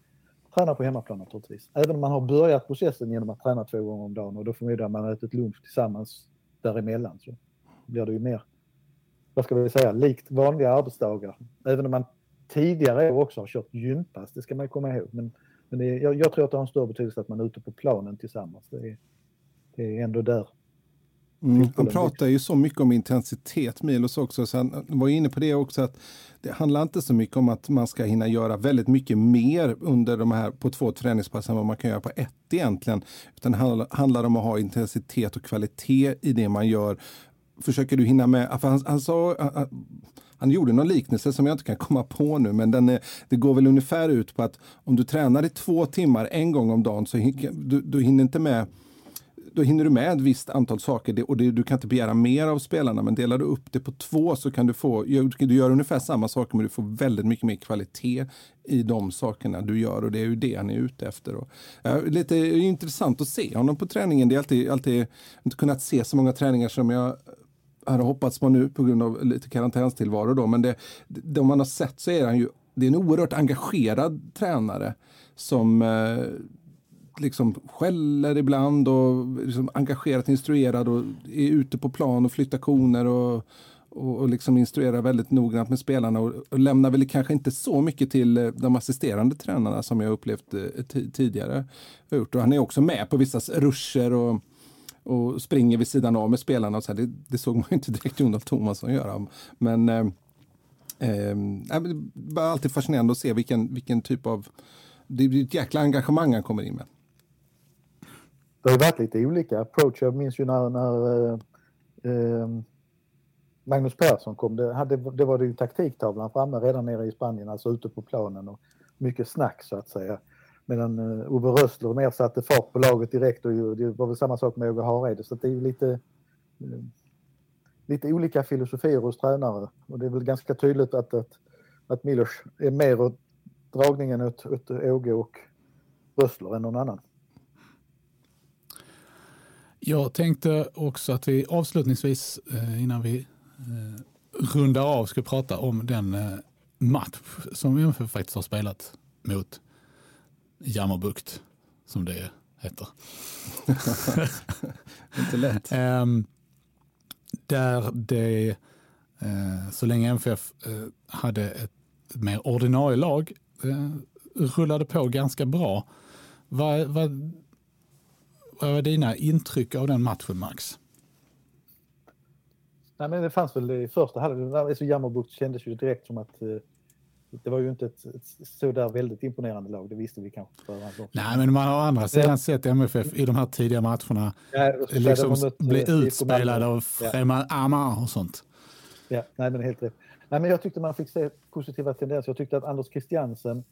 tränar på hemmaplan naturligtvis. Även om man har börjat processen genom att träna två gånger om dagen och då förmodar man ätit lunch tillsammans däremellan så blir det ju mer, vad ska vi säga, likt vanliga arbetsdagar. Även om man tidigare år också har kört gympass, det ska man komma ihåg. Men men är, jag, jag, tror att det har en större betydelse att man är ute på planen tillsammans. Det är, det är ändå där. Mm, han pratar ju så mycket om intensitet, Milos också, så han var inne på det också att det handlar inte så mycket om att man ska hinna göra väldigt mycket mer under de här på två träningspass än vad man kan göra på ett egentligen. Utan det handlar om att ha intensitet och kvalitet i det man gör. Försöker du hinna med, han, han sa, han gjorde någon liknelse som jag inte kan komma på nu, men den är, det går väl ungefär ut på att om du tränar i två timmar en gång om dagen så du, du hinner inte med då hinner du med ett visst antal saker och det, du kan inte begära mer av spelarna. Men delar du upp det på två så kan du få, du gör ungefär samma saker men du får väldigt mycket mer kvalitet i de sakerna du gör och det är ju det han är ute efter. Och, ja, lite intressant att se honom på träningen. Det är alltid, alltid inte kunnat se så många träningar som jag hade hoppats på nu på grund av lite karantänstillvaro. Då. Men det, det man har sett så är han ju det är en oerhört engagerad tränare som eh, liksom skäller ibland och liksom engagerat instruerad och är ute på plan och flyttar koner och, och, och liksom instruerar väldigt noggrant med spelarna och, och, lämnar väl kanske inte så mycket till eh, de assisterande tränarna som jag upplevt eh, tidigare. Och han är också med på vissa ruscher och och springer vid sidan av med spelarna. Och så här, det, det, såg man ju inte direkt Jon Thomasson göra. Men eh, eh, det var alltid fascinerande att se vilken, vilken typ av... Det är ett jäkla engagemang han kommer in med. Det har varit lite olika approach. Jag minns ju när, när eh, eh, Magnus Persson kom. Det, hade, det var det ju taktiktavlan framme redan nere i Spanien, alltså ute på planen och mycket snack så att säga. Medan eh, Ove Rössler mer satte fart på laget direkt och det var väl samma sak med Åge Hareide. Så det är ju lite, eh, lite olika filosofier hos tränare. Och det är väl ganska tydligt att, att, att Milos är mer åt dragningen åt, åt Åge och Rössler än någon annan. Jag tänkte också att vi avslutningsvis eh, innan vi rundar av ska prata om den match som MFF faktiskt har spelat mot Jammerbukt, som det heter. Inte lätt. um, där det, uh, så länge MFF uh, eh, hade ett mer ordinarie lag, uh, rullade på ganska bra. Vad, vad, vad var dina intryck av den matchen, Max? Nej, men det fanns väl i första halvlek, alltså Jammerbukt kändes ju direkt som att det var ju inte ett, ett sådär väldigt imponerande lag, det visste vi kanske på. Nej, men man har å andra sidan sett MFF i de här tidiga matcherna Ja, liksom bli eh, utspelade av främmande armar och sånt. Ja, nej, men helt rätt. Nej, men jag tyckte man fick se positiva tendenser. Jag tyckte att Anders Christiansen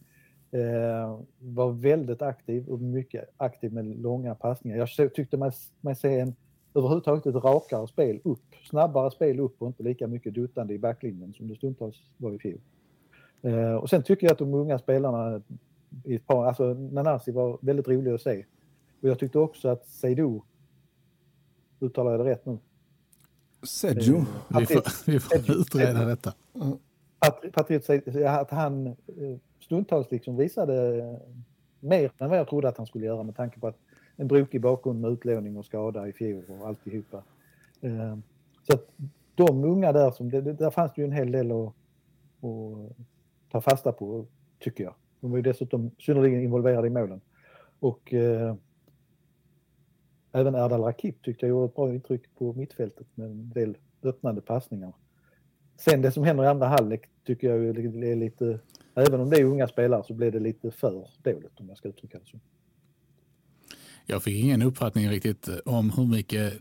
eh, var väldigt aktiv och mycket aktiv med långa passningar. Jag så- tyckte man, man se en överhuvudtaget ett rakare spel upp, snabbare spel upp och inte lika mycket duttande i backlinjen som det stundtals var i fjol. Eh, och sen tycker jag att de unga spelarna i ett par, alltså Nanasi var väldigt rolig att se. Och jag tyckte också att Seydou, uttalar jag det rätt nu? Sergio. Vi får, vi får utreda detta. Pat- Patriot säger att han eh, stundtals liksom visade eh, mer än vad jag trodde att han skulle göra med tanke på att en brokig bakgrund med utlåning och skada i fjol och alltihopa. Eh, Så att de unga där, som, det- där fanns det ju en hel del att, att ta fasta på, tycker jag. De var ju dessutom synnerligen involverade i målen. Och eh, även Erdal Rakip tyckte jag gjorde ett bra intryck på mittfältet med en del öppnande passningar. Sen det som händer i andra halvlek tycker jag är lite, även om det är unga spelare så blir det lite för dåligt om jag ska uttrycka det så. Jag fick ingen uppfattning riktigt om hur mycket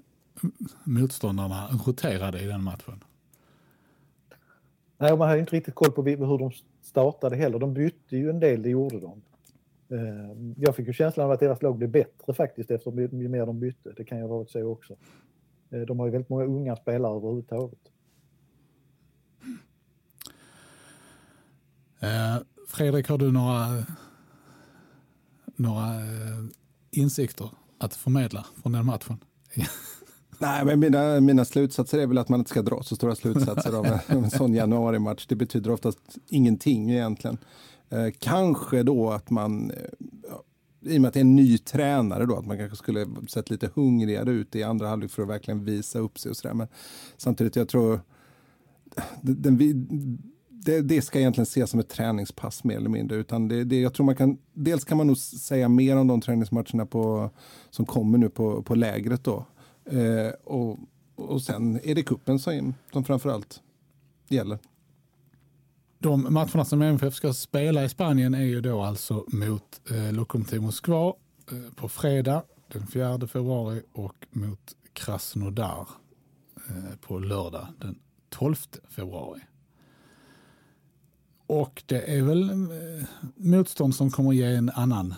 motståndarna roterade i den matchen. Nej, man hade inte riktigt koll på hur de startade heller. De bytte ju en del, det gjorde de. Eh, jag fick ju känslan av att deras lag blev bättre faktiskt efter ju mer de bytte. Det kan ju ha varit så också. Eh, de har ju väldigt många unga spelare överhuvudtaget. Eh, Fredrik, har du några, några insikter att förmedla från den matchen? Nej, men mina, mina slutsatser är väl att man inte ska dra så stora slutsatser av en, en sån januari-match. Det betyder oftast ingenting egentligen. Eh, kanske då att man, eh, i och med att det är en ny tränare då, att man kanske skulle sett lite hungrigare ut i andra halvlek för att verkligen visa upp sig och sådär. Men samtidigt, jag tror den, den, det, det ska egentligen ses som ett träningspass mer eller mindre. Utan det, det, jag tror man kan, dels kan man nog säga mer om de träningsmatcherna på, som kommer nu på, på lägret då. Eh, och, och sen är det kuppen som, som framförallt gäller. De matcherna som MFF ska spela i Spanien är ju då alltså mot eh, Lokomotiv Moskva eh, på fredag den 4 februari och mot Krasnodar eh, på lördag den 12 februari. Och det är väl eh, motstånd som kommer ge en annan,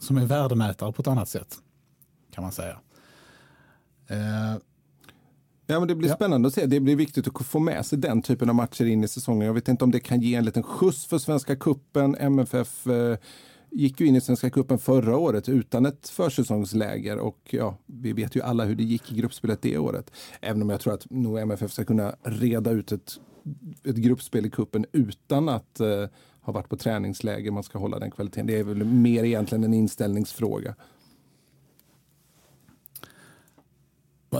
som är värdemätare på ett annat sätt kan man säga. Eh, Ja, men det blir Ja. spännande att se. Det blir viktigt att få med sig den typen av matcher in i säsongen. Jag vet inte om det kan ge en liten skjuts för Svenska Kuppen. MFF eh, gick ju in i Svenska Kuppen förra året utan ett försäsongsläger och ja, vi vet ju alla hur det gick i gruppspelet det året. Även om jag tror att nog MFF ska kunna reda ut ett, ett gruppspel i kuppen utan att eh, ha varit på träningsläger. Man ska hålla den kvaliteten. Det är väl mer egentligen en inställningsfråga.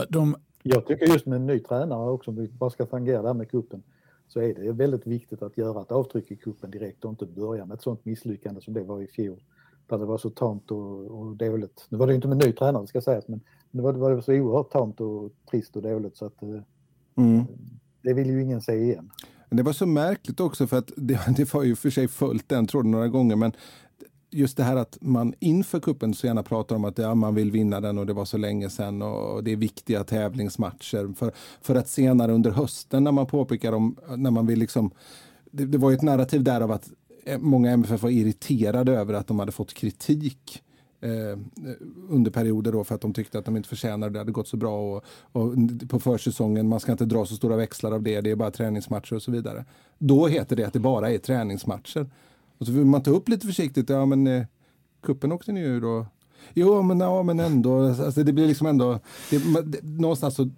De, Jag tycker just med en ny tränare också, om vi bara ska tangera det här med kuppen så är det väldigt viktigt att göra ett avtryck i kuppen direkt och inte börja med ett sånt misslyckande som det var i fjol. Där det var så tamt och, och dåligt. Nu var det inte med ny tränare ska sägas, men det var, det var så oerhört tamt och trist och dåligt så att eh, Mm. det vill ju ingen se igen. Men det var så märkligt också för att det, det var ju för sig följt den tråden några gånger men just det här att man inför kuppen så gärna pratar om att ja, man vill vinna den och det var så länge sedan och det är viktiga tävlingsmatcher för, för att senare under hösten när man påpekar om när man vill liksom det, det var ju ett narrativ där av att eh, många MFF var irriterade över att de hade fått kritik eh, under perioder då för att de tyckte att de inte förtjänade det. Det hade gått så bra och, och på försäsongen, man ska inte dra så stora växlar av det, det är bara träningsmatcher och så vidare. Då heter det att det bara är träningsmatcher. Och så vill man ta upp lite försiktigt, ja men eh, kuppen åkte ni ur då. Jo, men, ja, men ändå, alltså, det blir liksom ändå, det, det, någonstans så,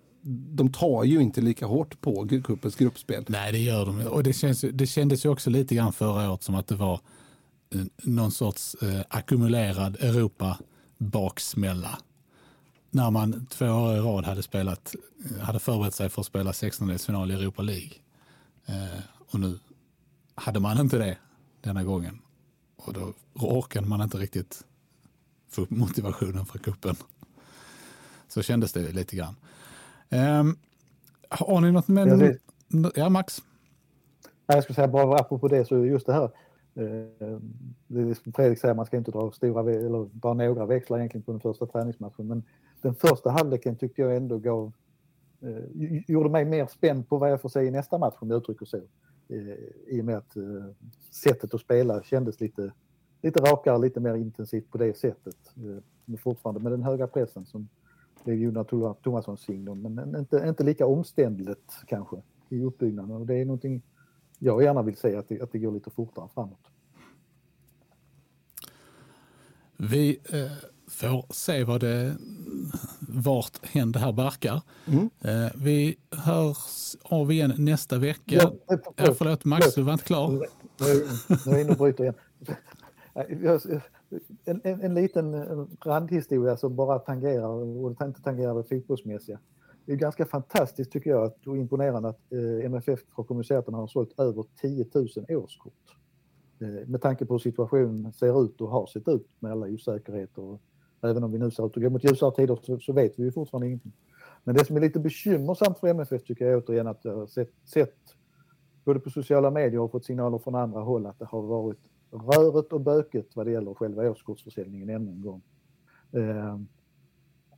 de tar ju inte lika hårt på cupens gruppspel. Nej, det gör de. Och det, känns, det kändes ju också lite grann förra året som att det var eh, någon sorts eh, ackumulerad Europa-baksmälla. När man två år i rad hade, spelat, eh, hade förberett sig för att spela 16-delsfinal i Europa League. Eh, och nu hade man inte det denna gången. Och då orkade man inte riktigt få upp motivationen för kuppen. Så kändes det lite grann. Ehm, har ni något med? Ja, Max? jag skulle säga bara apropå det så just det här. Eh, det är som Fredrik säger, man ska inte dra stora eller bara några växlar egentligen på den första träningsmatchen. Men den första halvleken tyckte jag ändå gav, eh, gjorde mig mer spänd på vad jag får se i nästa match om jag uttrycker så. I och med att eh, sättet att spela kändes lite, lite rakare, lite mer intensivt på det sättet. Eh, men fortfarande med den höga pressen som blev Jonas Tomassons signum, men inte, inte lika omständligt kanske i uppbyggnaden. Och det är någonting jag gärna vill se, att det, att det går lite fortare framåt. Vi eh, får se vad det, vart hän det här barkar. Mm. Eh, vi hörs av igen nästa vecka. Ja, förlåt, förlåt Max, du var inte klar. Nu, är jag inne och bryter igen. En, en, en liten randhistoria som bara tangerar, och inte tangerar det fotbollsmässiga. Det är ganska fantastiskt tycker jag att, och imponerande att eh, MFF har kommunicerat att man har sålt över 10 000 årskort. Eh, med tanke på hur situationen ser ut och har sett ut med alla osäkerheter. Och även om vi nu ser ut att gå mot ljusare tider så, så vet vi ju fortfarande ingenting. Men det som är lite bekymmersamt för MFF tycker jag återigen att jag har sett, sett både på sociala medier och fått signaler från andra håll att det har varit röret och böket vad det gäller själva årskortsförsäljningen ännu en gång. Ehm,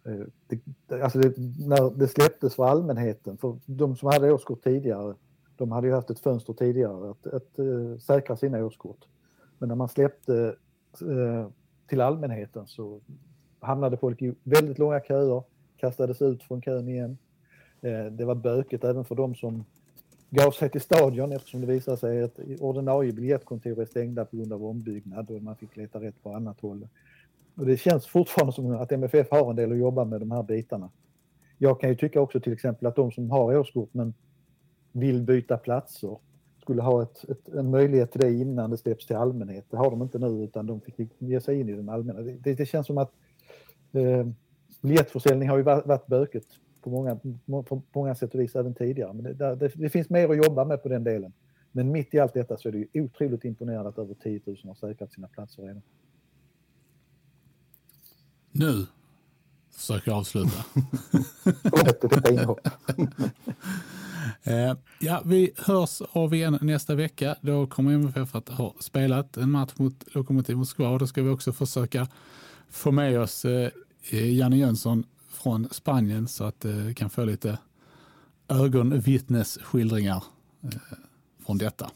eh, det, alltså det, när det släpptes för allmänheten, för de som hade årskort tidigare, de hade ju haft ett fönster tidigare att, att uh, säkra sina årskort. Men när man släppte eh, till allmänheten så hamnade folk i väldigt långa köer, kastades ut från kön igen. Eh, det var böket även för de som gav sig till stadion eftersom det visade sig att ordinarie biljettkontor är stängda på grund av ombyggnad och man fick leta rätt på annat håll. Och det känns fortfarande som att MFF har en del att jobba med de här bitarna. Jag kan ju tycka också till exempel att de som har årskort men vill byta platser skulle ha ett, ett, en möjlighet till det innan det släpps till allmänhet. Det har de inte nu utan de fick ge sig in i den allmänna. Det, det känns som att eh, biljettförsäljning har ju varit, varit böket på många, på många sätt och vis även tidigare. Men det, det, det, finns mer att jobba med på den delen. Men mitt i allt detta så är det ju otroligt imponerande att över 10 000 har säkrat sina platser redan. Nu försöker jag avsluta. Eh, ja, vi hörs av igen nästa vecka. Då kommer MFF att ha spelat en match mot Lokomotiv Moskva och då ska vi också försöka få med oss eh, Eh, Janne Jönsson från Spanien så att eh, vi kan få lite ögonvittnesskildringar eh, från detta.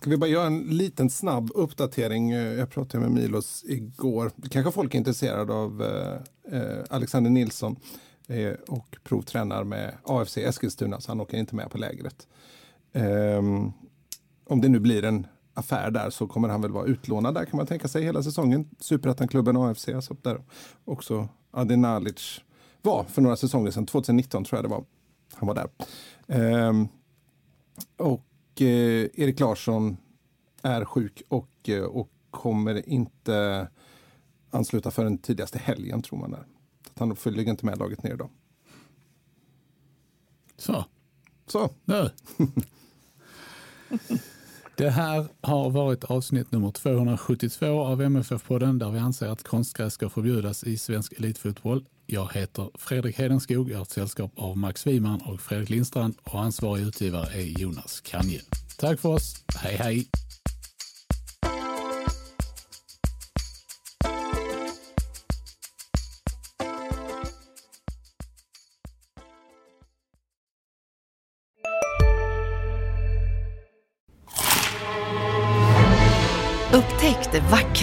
Ska vi bara göra en liten snabb uppdatering? Jag pratade med Milos igår. Kanske folk är intresserade av Alexander Nilsson och provtränar med AFC Eskilstuna, så han åker inte med på lägret. Ehm, om det nu blir en affär där så kommer han väl vara utlånad där kan man tänka sig hela säsongen. Superettan-klubben AFC, alltså där också Adin Nalic var för några säsonger sedan, 2019 tror jag det var. Han var där. Ehm, och eh, Erik Larsson är sjuk och, eh, och kommer inte ansluta förrän tidigaste helgen tror man. Där. Att han följer inte med laget ner idag. Så. Så. Nu. Det här har varit avsnitt nummer 272 av MFF-podden där vi anser att konstgräs ska förbjudas i svensk elitfotboll. Jag heter Fredrik Hedenskog, jag har ett sällskap av Max Wiman och Fredrik Lindstrand och ansvarig utgivare är Jonas Kanje. Tack för oss, hej hej!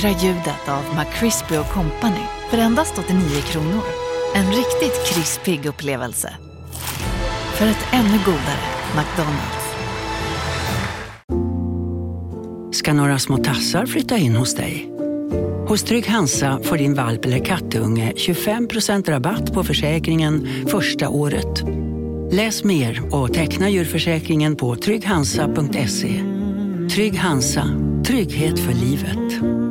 Vackra ljudet av McCrispy Company för endast 89 kronor. En riktigt krispig upplevelse. För ett ännu godare McDonalds. Ska några små tassar flytta in hos dig? Hos Trygg Hansa får din valp eller kattunge 25% rabatt på försäkringen första året. Läs mer och teckna djurförsäkringen på trygghansa.se. Trygg Hansa, trygghet för livet.